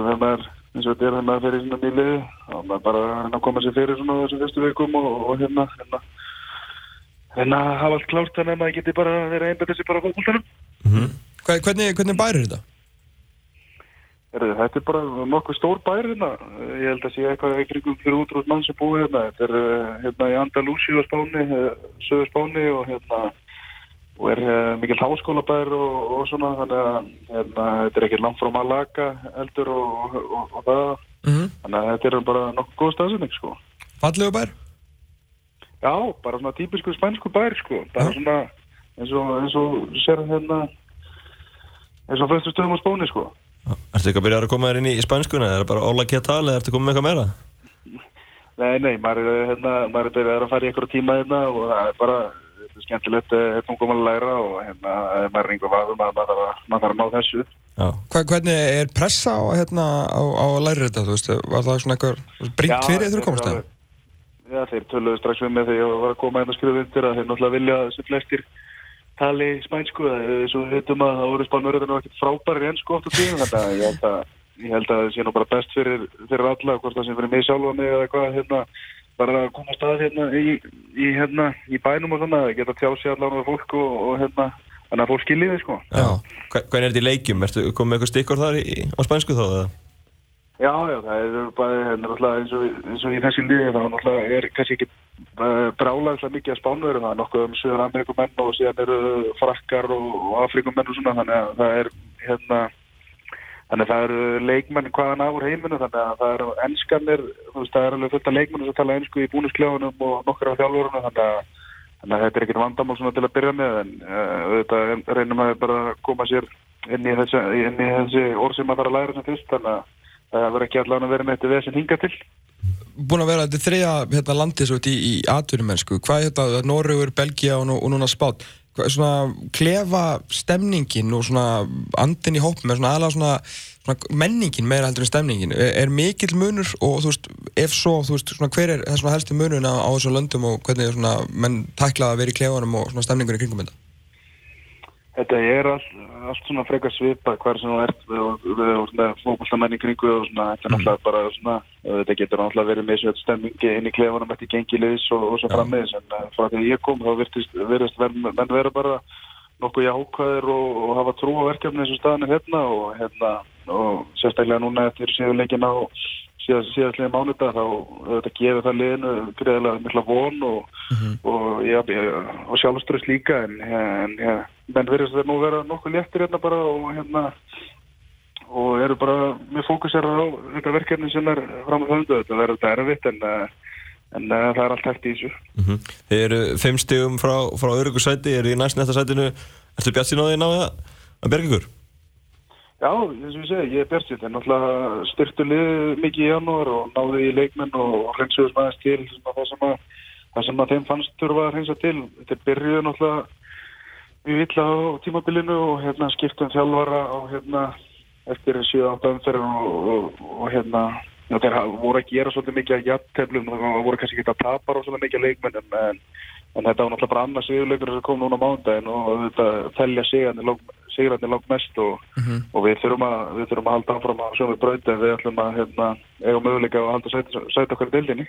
og þegar maður eins og þetta er þegar maður fyrir svona nýliði og maður bara að koma sér fyrir svona þessum fyrstu vikum og, og hérna hérna hérna hafa allt klárt þannig að maður geti bara verið einbætið sér bara á fólkvöldanum Hva- Hvernig, hvernig bærir þetta? Herðu, þetta er bara nokkuð stór bær hérna. Ég held að sé eitthvað í kringum fyrir útrúð mann sem búið hérna. Þetta er eh, hérna í Andalúsi og Spáni, eh, söður Spáni og hérna og er uh, mikill háskólabær og, og svona þannig að hérna, þetta er ekki langt frá Malaga eldur og, og, og það Mhm. þannig að þetta er bara nokkuð góð staðsynning sko. Fallegu bær? Já, bara svona típisku spænsku bær sko. bara svona eins og, eins og sér hérna eins og flestu stöðum á Spáni sko. Ertu ekki að byrja að koma þér inn í spænskuna? Er það bara óla ekki að tala eða ertu komið með eitthvað meira? Nei, nei, maður hérna, maður er að fara í einhverju tíma hérna og það er bara þetta er skemmtilegt eh, tungumál að læra og hérna, eh, maður einhver vaðum að maður þarf að, að ná þessu. Já. Hva, hvernig er pressa á, hérna, á, á að læra þetta, þú veist, var það svona eitthvað brínt fyrir þú komst það? Já, þeir töluðu strax við mig þegar ég var að koma hérna að skrifa undir að þeir náttúrulega vilja sem flestir tali spænsku, eh, svo við veitum að það voru spánverðinu ekkert frábæri enn sko oft og tíma, þannig að ég held að ég held að það sé nú bara best fyrir, fyrir alla, hvort það sé fyrir mig sjálfa mig eða eitthvað, hérna, bara að koma að stað hérna í, í, hérna, í bænum og svona, geta tjá sig allan á fólk og, og hérna, þannig að fólk skilji þið sko. Já. Hvernig er þetta í leikjum? Ertu komið eitthvað stikkur þar í, á spænsku þá? eða? Já, já, það er bara hérna, eins og, eins og í þessi liði þá er kannski ekki uh, brálaðislega mikið að spánveru það er nokkuð um Suður Amerikumenn og síðan eru frakkar og Afrikumenn og svona þannig að það er hérna þannig að það eru leikmenn hvaðan á úr heiminu þannig að það eru enskanir þú veist það er alveg fullt af leikmenn sem tala ensku í búnusklefunum og nokkur af þjálfurunum þannig að Þannig að þetta er ekkert vandamál svona til að byrja með en uh, auðvitað reynum að bara koma sér inn í þessi, þessi orð sem maður þarf að læra sem fyrst þannig að það verður ekki allavega að vera með þetta vesen hinga til. Búin að vera þetta þriðja hérna, landið svo í, í atvinnumennsku, hvað er þetta, Norrögur, Belgia og, nú, og núna Spát, hvað er svona klefa stemningin og svona andin í hópum, er svona aðalega svona, svona menningin meira heldur en stemningin, er, er mikill munur og þú veist, ef svo, þú veist, svona hver er það svona helsti munurinn á, á þessum löndum og hvernig er svona menn tæklað að vera í klefanum og svona stemningur í kringum þetta? Þetta er allt, allt svona frekar svipað hver sem þú ert við, fókbaltamenn í kringu og svona, þetta er náttúrulega bara svona, þetta getur náttúrulega verið með svona stemmingi inn í klefunum eftir gengilegis og, og svo frammiðis en uh, frá því að ég kom þá virtist, virtist ver, menn vera bara nokkuð jákvæðir og, og hafa trú á verkefni eins og staðinu hérna og hérna og sérstaklega núna eftir síðuleikin á síðast, síðastlega mánudag þá þetta gefur það liðinu greiðilega mikla von og, og, ja, og sjálfströðs líka en, en ja, menn verðist það nú vera nokkuð léttir hérna bara og hérna og eru bara með fókusera á þetta verkefni sem er fram á þöndu. Þetta verður þetta erfitt en, en það er allt hægt í þessu. Mm Þið eru fimm stigum frá, frá öryggursæti, eru í næst næsta sætinu Ertu bjart sín á því að, að berga ykkur? Já, eins og ég segi, ég er björnsinn, en náttúrulega styrtu lið mikið í janúar og náðu í leikmenn og hreinsuðum aðeins til það sem að, það sem að þeim fannst þurfa að hreinsa til. Þetta byrjuði náttúrulega mjög illa á tímabilinu og hérna skiptum þjálfara á hérna eftir 7-8 umferðin og, og, og hérna hafa- voru að gera svolítið mikið að jafnteflum og það voru kannski ekki að tapa rosalega mikið leikmenn en, en, en þetta var náttúrulega bara annars viðurleikur sem kom núna á mándaginn og þetta telja sigrandi langt mest og og við þurfum að, við þurfum að halda áfram á sjöfum brauti en við ætlum að hérna, eiga möguleika að halda sæta, sæta okkar í dildinni.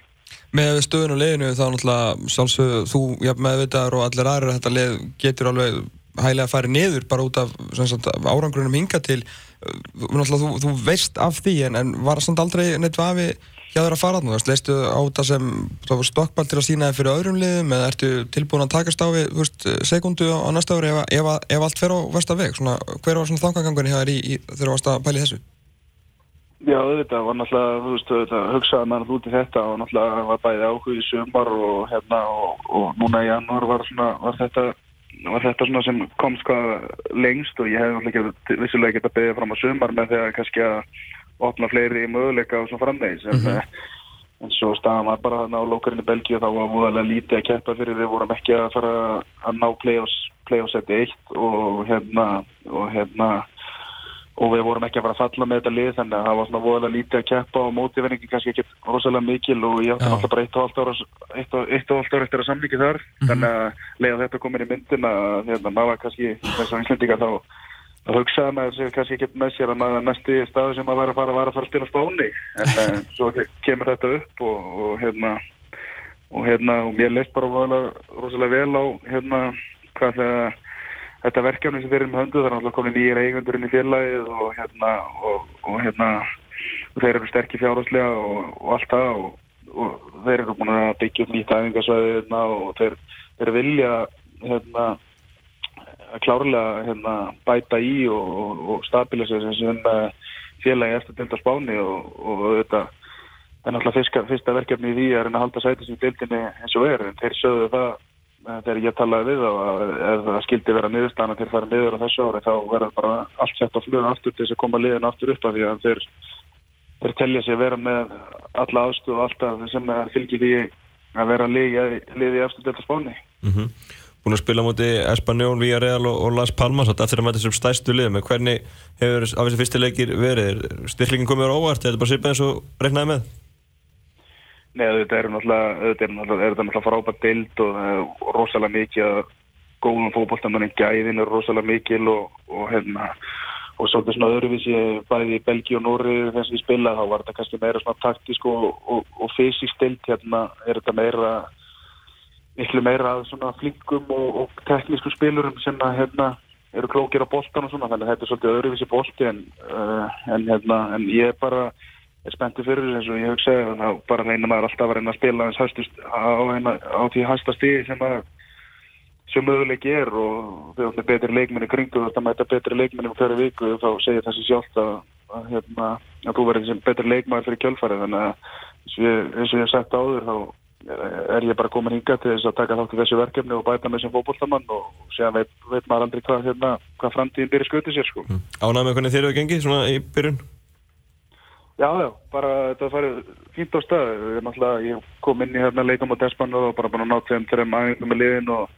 Með stöðun og liðinu þá náttúrulega sjálfsög þú jafn meðvitaðar og allir aðrir að þetta lið getur alveg hægilega að fara niður bara út af sagt, árangrunum hinga til náttúrulega þú, þú veist af því en, en var samt aldrei neitt vafi hjá þér að fara þarna, leistu á sem það var stokkball til að sína þig fyrir öðrum liðum eða ertu tilbúin að takast á við veist, sekundu á næsta ári ef, ef, ef allt fer á versta veg, svona, hver var svona þangagangunni hjá þér í, í, þegar þú varst að pæli þessu? Já, þetta var náttúrulega, þú veist, þetta hugsaði maður út í þetta og náttúrulega var bæði áhug í sumar og hérna og, og núna í janúar var svona, var þetta var þetta svona sem komst hvað lengst og ég hef náttúrulega vissulega ekki að beðja fram á sumar með að kannski að opna fleiri möguleika og svona framvegis en, mm en svo staðan var bara á lókarinn í Belgíu þá var múðalega lítið að keppa fyrir við vorum ekki að fara að ná play-offs play-offs eitt og hérna og hérna og við vorum ekki að fara að falla með þetta lið þannig að það var svona voðalega lítið að keppa og mótiverningi kannski ekki rosalega mikil og ég átti náttúrulega bara eitt og allt ára eitt og, eitt og allt ára eftir að samlíki þar. Þannig að leiða þetta komin í myndin að hérna, maður kannski þess að Íslendinga þá að hugsaði með þessi kannski ekki með sér að maður næsti staðu sem að vera að fara var að fara að spila spáni. En, en svo kemur þetta upp og, og hérna og hérna og mér leist bara rosalega vel á hérna hvað það þetta verkefni sem fyrir með höndu það er náttúrulega komin nýjir eigundur inn í félagið og hérna og, og hérna og þeir eru sterkir fjárháslega og, og allt það og, og þeir eru búin að byggja upp nýtt æfingarsvæði hérna, og þeir, þeir vilja hérna klárlega hérna, bæta í og, og stabilisa sem félagi eftir delta spáni og þetta er náttúrulega fyrsta, fyrsta verkefni í því að að halda sætis í deildinni eins og er en þeir sögðu það þegar ég talaði við og ef það skildi vera niðurstana til að fara niður á þessu ári þá verður bara allt sett á fluga aftur til þess að koma liðin aftur upp af því að þeir þeir telja sig að vera með alla aðstöðu og alltaf sem fylgir því að vera liði aftur delta spáni mm -hmm. Búin að spila múti Espanjón, Villarreal og, og Las Palmas eftir að maður þessum stæstu lið með hvernig hefur af þessi fyrstileikir verið? Styrklingin komið á óvart, er þetta bara sýpað eins og reknaði með? Nei, þetta er náttúrulega, þetta er náttúrulega, frábært dild og, og rosalega mikið góðum fókbóltandarinn gæðin er rosalega mikil og, og hérna og svolítið svona öðruvísi bæði í Belgi og Nóri þess að við spila þá var þetta kannski meira svona taktísk og, og, og fysisk stilt hérna er þetta meira miklu meira svona flinkum og, og teknísku spilurum sem að hérna eru klókir á boltan og svona þannig að þetta er svolítið öðruvísi bolti en, uh, en hérna en ég er bara spenntið fyrir þess að ég hugsa þá bara reyna maður alltaf að reyna að spila á, á, á því hægsta stíði sem að sem möguleiki er og það er betri leikminni kringu þetta mæta betri leikminni hverju viku þá segir þessi sjálft að, að, hérna, að þú verður betri leikmæður fyrir kjölfarið þannig að eins og ég hef sagt áður þá er ég bara komin hinga til þess að taka þátt í þessu verkefni og bæta með sem fókbóltamann og séðan veit, veit maður aldrei hvað, hérna, hvað framtíðin byrja skutið sér sko. Mm. Ánæg með hvernig þeir eru gengið svona í byrjun? Já, já, bara þetta farið fínt á stað ég, ég kom inn í hérna leikum á Despan og bara bara nátt þeim þeirra aðeins með liðin og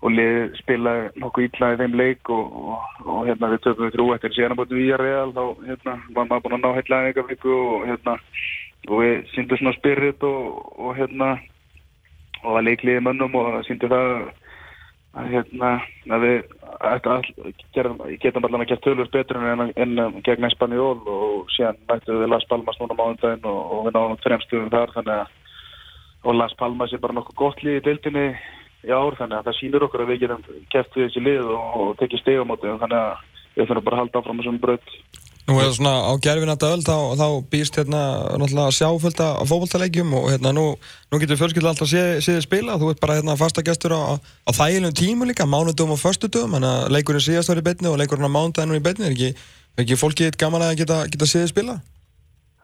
og lið spila nokkuð ítla í þeim leik og, og, og hérna við töfum við þrjú eftir síðan á búinu Víjarreal þá hérna var maður búin að ná heitlega og og við síndum svona spirit og, og hérna og að leikliði mönnum og síndum það að hérna að við getum allan að gera tölvur betur en, en gegn Espanjól og síðan mættum við Las Palmas núna mánundaginn og við náðum fremstuðum þar þannig að og Las Palmas er bara nokkuð gott lið í deildinni í ár þannig að það sýnir okkur að við getum kæft við þessi lið og, og tekið steg á móti þannig að við þurfum bara að halda áfram þessum bröð Nú er það svona á gerfinata öll þá, þá býst hérna náttúrulega sjáfölda á fókbaltalegjum og hérna nú, nú getur fjölskylda alltaf séð sé spila þú ert bara hérna fasta gestur á, á þægilegum tímu líka, mánudum og förstudum þannig að leikurinn síðast var í betni og leikurinn á mánudaginu í betni er ekki, er ekki fólkið gaman að geta, geta séð spila?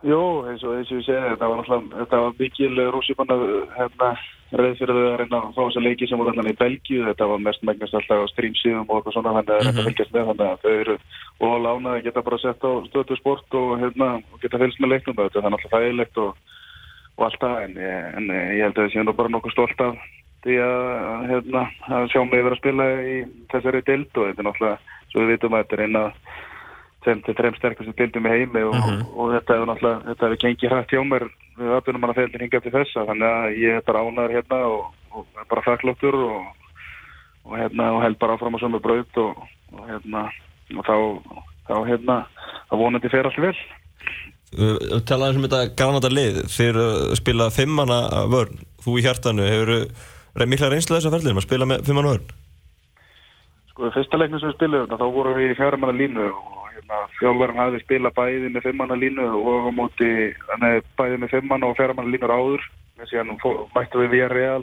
Jó, eins og eins og ég segi þetta var náttúrulega, þetta var mikil rússipanna hérna þau að reyna að fá þessa leiki sem voru allan í Belgíu þetta var mest megnast alltaf á streamsíðum og eitthvað svona þannig að þetta mhm. fylgjast með þannig að þau eru og lánaði geta bara sett á stöðu sport og, og geta fylgst með leiknum þetta er náttúrulega þægilegt og, og allt það en, en ég held að það sé nú bara nokkuð stolt af því að, hérna, að sjá mig vera að spila í þessari dild og þetta er náttúrulega, svo við vitum að þetta er eina sem til þreim sterkast sem bildum í heimi og, mm -hmm. og, og þetta hefur náttúrulega, þetta hefur gengið hrætt hjá mér við aðbunum manna þegar hingað til þessa þannig að ég er bara ánæður hérna og, og er bara þakkláttur og hérna og held bara áfram á sömu braut og hérna og þá, þá hérna þá vonandi fer allt vel Þú talaði um þetta granata lið þegar spila fimmana vörn þú í hjartanu, hefur mikla reynslu þess að ferðinu að spila með fimmana vörn? Sko, fyrsta leiknum sem við spilum þá vorum við í fjármanna línu og hérna, fjálfverðan hafi spila bæði með fimmanna línu og á móti nei, bæði með fimmanna og fjármanna línur áður síðan mættu við via real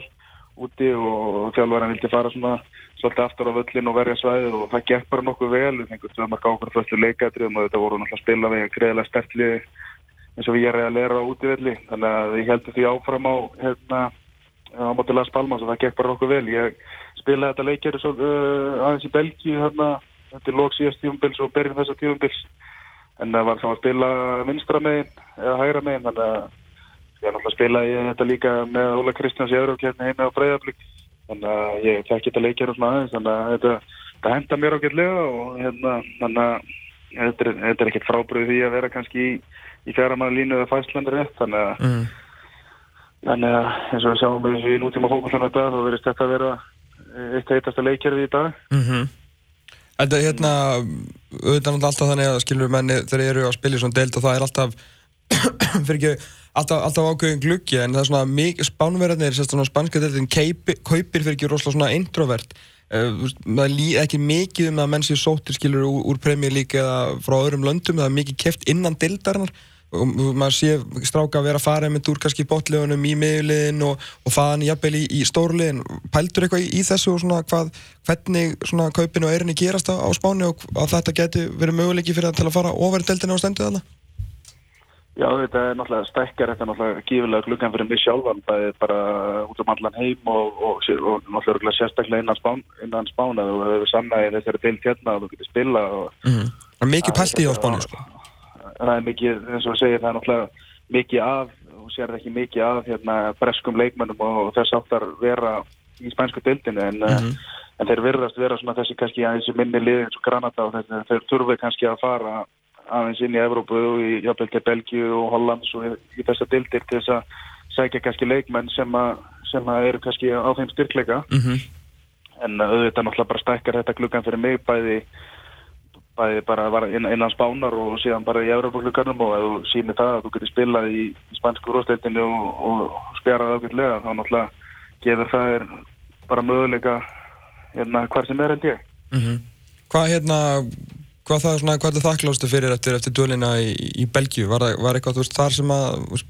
úti og fjálfverðan vildi fara svona svolítið aftur á völlin og verja svæðið og það gekk bara nokkuð vel. Við fengum það marka ákveður fölstu leikadrið og þetta voru náttúrulega að spila við greiðilega stertli eins og við erum að lera á útivelli. Þannig að ég heldur því áfram á hérna á móti Las Palmas og það gekk bara nokkuð vel. Ég spilaði þetta leikjari uh, aðeins í Belgíu hérna þetta er lók síðast tífumbils og berjum þessa tífumbils en það var saman að spila vinstra megin eða hægra megin þannig að ég er náttúrulega að spila ég þetta líka með Óla Kristjáns í öðrukefni heima á Breiðablík þannig að ég tekk þetta leikjur og svona aðeins þannig að þetta, þetta henda mér ágætlega og hérna þannig að þetta er, þetta er ekkert frábröð því að vera kannski í, í fjaramanna línu eða fæslandir rétt þannig að mm. þannig að eins og við sjáum við í nútíma þetta þá verist þetta að vera eitt eitasta leikjörði í dag mm -hmm. Þetta er hérna, auðvitað alltaf þannig að skilur menni þegar eru að spila í svona deild og það er alltaf, fyrir ekki, alltaf, alltaf ákveðin gluggi en það er svona mikið spánverðarnir, sérst svona spanska deildin kaupir fyrir ekki rosalega svona introvert. Uh, það er ekki mikið um að menn séu sóttir skilur úr, úr League eða frá öðrum löndum, það er mikið keft innan deildarinnar maður sé stráka að vera að fara með úr kannski botlegunum í miðliðin og, og faðan jafnvel í, í stórliðin pæltur eitthvað í, í þessu og svona hvað hvernig svona kaupin og erinni gerast á, á spáni og að þetta geti verið möguleiki fyrir að til að fara ofar í deltina og stendu þarna? Já, þetta er náttúrulega stekkar, þetta er náttúrulega gífilega glukkan fyrir mig sjálfan, það er bara út um allan heim og, og, og náttúrulega sérstaklega innan spán, innan spána og við hefur samnæðið þessari deilt hérna og þú getur spila og... Mm -hmm. Það er mikið pælt í á spáni, sko það er mikið, eins og við segir, það er náttúrulega mikið af, og sér það ekki mikið af hérna, breskum leikmennum og, þess áttar vera í spænsku dildinu en, mm -hmm. en þeir verðast vera svona þessi kannski aðeins minni lið eins og Granada og þessi, þeir þurfi kannski að fara aðeins inn í Evrópu og í jafnveld til Belgíu og Hollands og í, í þessa dildir til þess að segja kannski leikmenn sem að, sem að eru kannski á þeim styrkleika mm -hmm. en auðvitað náttúrulega bara stækkar þetta klukkan fyrir mig bæði bæði bara innan spánar og síðan bara í Európa-klukkanum og ef þú sýnir það að þú getur spilað í, spansku rósteitinu og, og spjarað ákveldlega þá náttúrulega gefur það er bara möguleika hérna hver sem er held ég mm -hmm. Hvað hérna hvað það svona, hvað er þakklástu fyrir eftir, eftir dölina í, í Belgíu? Var, var eitthvað veist þar sem að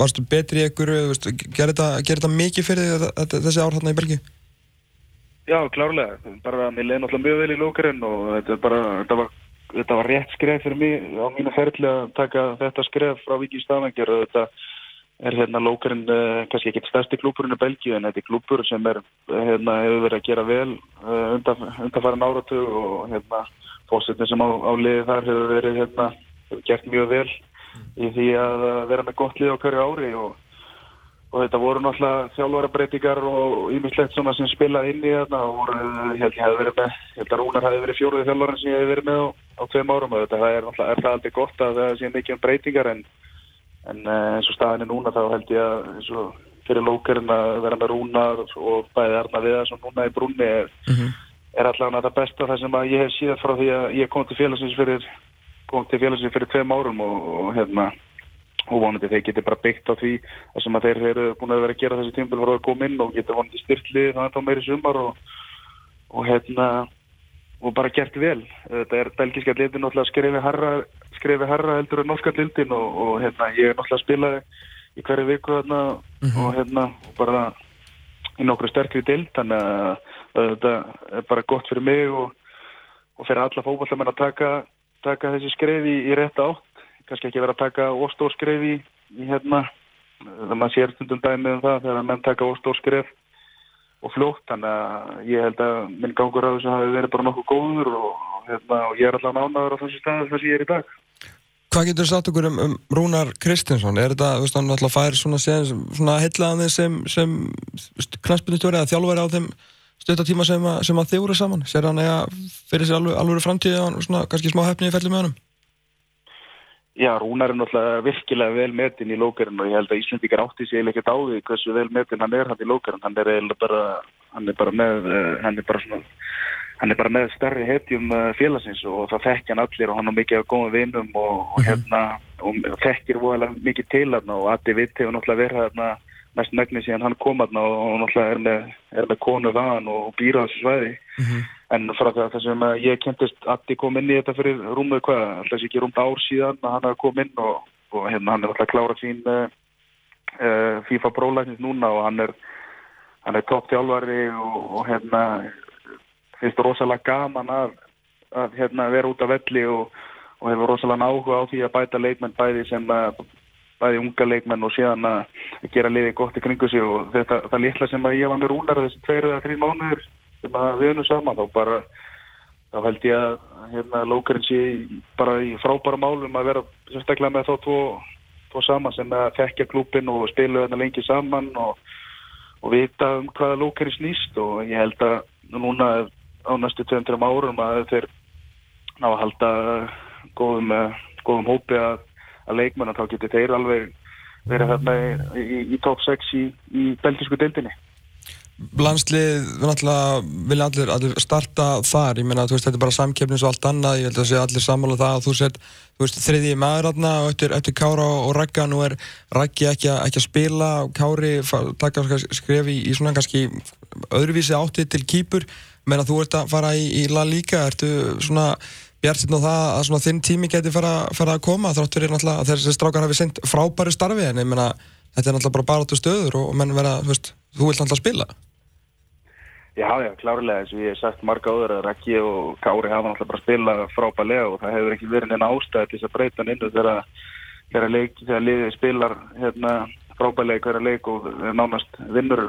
varstu betri einhverju, gerði þetta, þetta mikið fyrir þessi ár hérna í Belgíu? Já, klárlega. Bara mér leiði náttúrulega mjög vel í lókarinn og þetta, bara, þetta, var, þetta var rétt skref fyrir mig á mínu ferli að taka þetta skref frá Viki Stavanger og þetta er hérna lókarinn eh, kannski ekki stærsti klúpurinn í Belgíu en þetta er klúpur sem er, hérna, hefur verið að gera vel eh, undan, undanfæran áratu og hérna fórsetin sem á, á liði þar hefur verið hérna, gert mjög vel í því að vera með gott lið á hverju ári og og þetta voru náttúrulega þjálfarabreitingar og ímislegt svona sem spilaði inn í þarna og voru, ég held ég hef verið með ég held að Rúnar hafi verið fjóruði þjálfarinn sem ég hef verið með á, á tveim árum og þetta er náttúrulega er það aldrei gott að það sé mikið um breytingar en, en eh, eins og staðinni núna þá held ég að eins og fyrir lókerinn að vera með Rúnar og bæði Arna Viða sem núna í brunni er, mm -hmm. er allavega það besta það sem ég hef síðan frá því að ég kom til félagsins fyrir kom til félagsins fyrir og, hérna vonandi þeir geti bara byggt á því að sem að þeir eru búin að vera að gera þessi tímpil voru að koma inn og geta vonandi styrklið þannig að það meiri sumar og, og hérna og bara gert vel þetta er belgiska litin náttúrulega skrifi herra, heldur en norska litin og, og hérna ég er náttúrulega að spila í hverju viku þarna mm -hmm. og hérna bara í nokkru sterkri dild þannig að þetta er bara gott fyrir mig og, og fyrir alla fókvallamenn að taka, taka þessi skrifi í, í rétt átt kannski ekki vera að taka óstórskref í, í hérna þegar maður sér stundum dæmið um það þegar menn taka óstórskref og fljótt þannig að ég held að minn gangur á þessu hafi verið bara nokkuð góður og, hérna, og ég er alltaf nánaður á þessu stað þess að ég er í dag Hvað getur þú sagt okkur um, um Rúnar Kristinsson? Er þetta, þú veist, hann alltaf fær svona, svona heitlaðan sem, sem knastbyrnistjóri eða þjálfur á þeim stöttatíma sem, sem að þið voru saman? Ser hann eða fyrir sér alveg, alveg framtíði og kannski smá hefni í felli með honum? Já, Rúnar er náttúrulega virkilega vel metin í lókarinn og ég held að Íslandíkar átti sig ekkert á því hversu vel metin hann er hann í lókarinn. Hann er bara, hann er bara með, eh, hann er bara svona, hann er bara með stærri hetjum eh, félagsins og það þekkja hann allir og hann er mikið af góðum vinum og, og mhm. hérna, og þekkir voðalega mikið til hann og Adi Vitt hefur náttúrulega verið hérna mest megni síðan hann kom hann og náttúrulega er með, er með konu þann og býra þessu svæði. Mm -hmm en frá það sem ég kentist Addi kom inn í þetta fyrir rúmu hvað, alltaf ekki rúmt ár síðan að hann hafa komið inn og, og hérna hann er alltaf klárað sín uh, FIFA prólæknins núna og hann er er topptjálfari og, og hérna finnst rosalega gaman að, að hérna vera út af velli og, og hefur rosalega náhuga á því að bæta leikmenn bæði sem bæði unga leikmenn og síðan að gera liði gott í kringu sig og þetta, það litla sem að ég var með rúnar þessi tveir eða þrý mánuður sem að við erum saman þá bara þá held ég að hérna lókarinn sé bara í frábæra málum að vera sérstaklega með þá tvo, tvo saman sem að þekkja klúpin og spila þarna lengi saman og, og vita um hvaða lókarinn snýst og ég held að núna á næstu 2-3 árum að þeir ná að halda góðum, góðum hópi að, að leikmenn að þá getur þeir alveg verið þarna í, í, í top 6 í, í belgisku deildinni landslið, við náttúrulega vilja allir, allir starta þar, ég meina, veist, þetta er bara samkeppnis og allt annað, ég held að sé allir sammála um það að þú sett, þú veist, þriðji maður aðna og eftir, eftir Kára og Ragga, nú er Raggi ekki, a, ekki að spila, Kári taka skref í, í svona kannski öðruvísi átti til kýpur, meina þú ert að fara í, í La Liga, ertu svona bjart sérn á það að svona þinn tími geti fara, fara að koma, þráttur er náttúrulega að þessi strákar hafi sendt frábæri starfi, en ég meina, þetta er náttúrulega bara bara áttu stöður og menn vera, þú veist, þú vilt náttúrulega spila. Já, já, klárlega, eins og ég hef sagt marga áður að Rækki og Kári hafa náttúrulega bara spilað frábælega og það hefur ekki verið neina ástæði til þess að breyta hann innu þegar, þegar, leik, þegar liðið spilar hérna, frábælega í hverja leik og nánast vinnur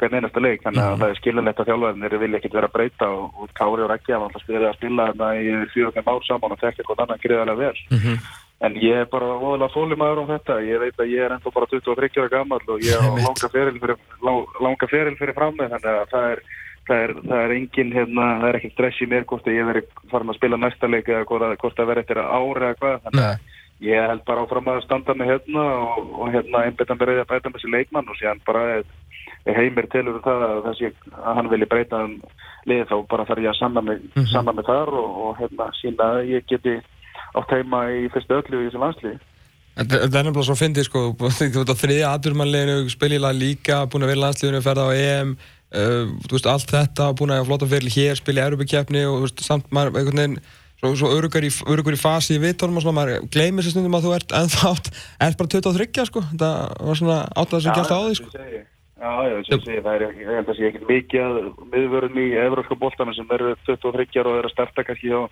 hvern einasta leik, þannig að -hmm. það er skiljanlegt að þjálfæðinir vilja ekkert vera að breyta og, og Kári og Rækki hafa náttúrulega spilað að spila þarna í fjóðum ár saman og þekkja hvort annan greiðarlega vel. Mm -hmm. En ég er bara óðurlega fólumæður á þetta, ég veit að ég er ennþá bara 23 ára gammal og ég á langa feril fyrir, fyrir fram með þannig að það er það er, það er engin, hérna, það er ekki stress í mér hvort ég veri farin að spila næsta leik eða hvort það veri eftir ári eða hvað. Þannig að ég held bara áfram að standa með hérna og, og hérna einbeta með reyði að breyta með þessi leikmann og síðan bara heimir tilur um það að, þessi, að hann vilji breyta um lið þá bara þarf ég að sanna mig, mm -hmm. sanna mig þar og, og hérna sína að ég geti átt heima í fyrstu öllu í þessu landslið Það er nefnilega svo að fyndi sko, þriðja aturmannleginu spilila líka, búin að vera landsliðinu, ferða á EM Uh, veist, allt þetta, búin að flotta fyrir hér, spila í Europakefni og veist, samt maður einhvern veginn svo, svo örugur, í, í fasi í vittónum og svona, maður gleymir sér stundum að þú ert ennþá átt, ert bara 23 sko, þetta var svona átt að það sem gæst á því sko. Já, já, að segja, það er ekki, ég held að sé ekki mikið að miðvörðum í Evróska bóltanum sem eru 23 og eru að starta kannski á,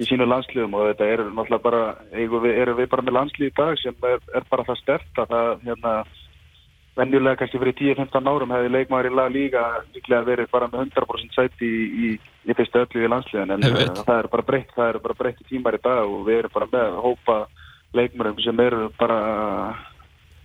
í sínu landsliðum og þetta eru náttúrulega bara, erum við, er við bara með landslið í dag sem er, er bara það stert að það, hérna, venjulega kannski fyrir 10-15 árum hefði leikmaður í lag líka líklega verið bara með 100% sæti í, í, í fyrstu öllu í landsliðan en það er bara breytt, það er bara breytt tímar í dag og við erum bara með að hópa leikmarum sem eru bara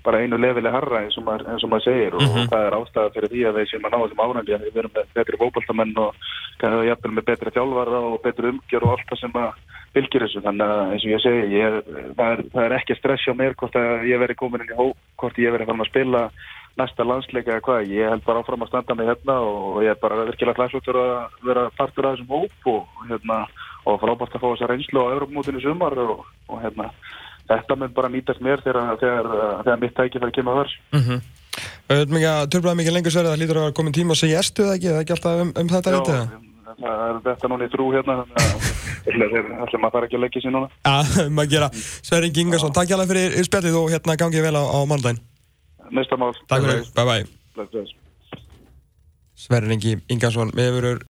bara einu lefileg harra eins og maður, eins og maður segir og mm -hmm. það er ástæða fyrir því að við sem að ná þessum ánægi að við verum með betri fókbaltamenn og kannski jafnvel með betri þjálfara og betri umgjör og allt það sem að fylgir þessu þannig að eins og ég segi ég, það, er, það er ekki stress hjá mér hvort að ég veri komin inn í hóp hvort ég veri fann að spila næsta landsleika eða hvað, ég held bara áfram að standa mig hérna og ég er bara virkilega hlæsvöldur að vera partur af þessum hóp og hérna og frábært að fá þessa reynslu á Európmótinu sumar og, og hérna þetta mun bara nýtast mér þegar, þegar, þegar mitt tækifæri kemur að verð mm -hmm. Törflaði mikið lengur sverið að hlýtur að koma tíma og segja erstu eða ekki, eða ekki alltaf um, um þetta Já, það er þetta núna í trú hérna allir maður þarf ekki að leggja sér núna. Já, maður gera. Sverring Ingarsson, takk hjá það fyrir spjallið og hérna gangið vel á, á mánudaginn. Næsta mál. Takk fyrir, bye bye Sverring Ingarsson, við hefur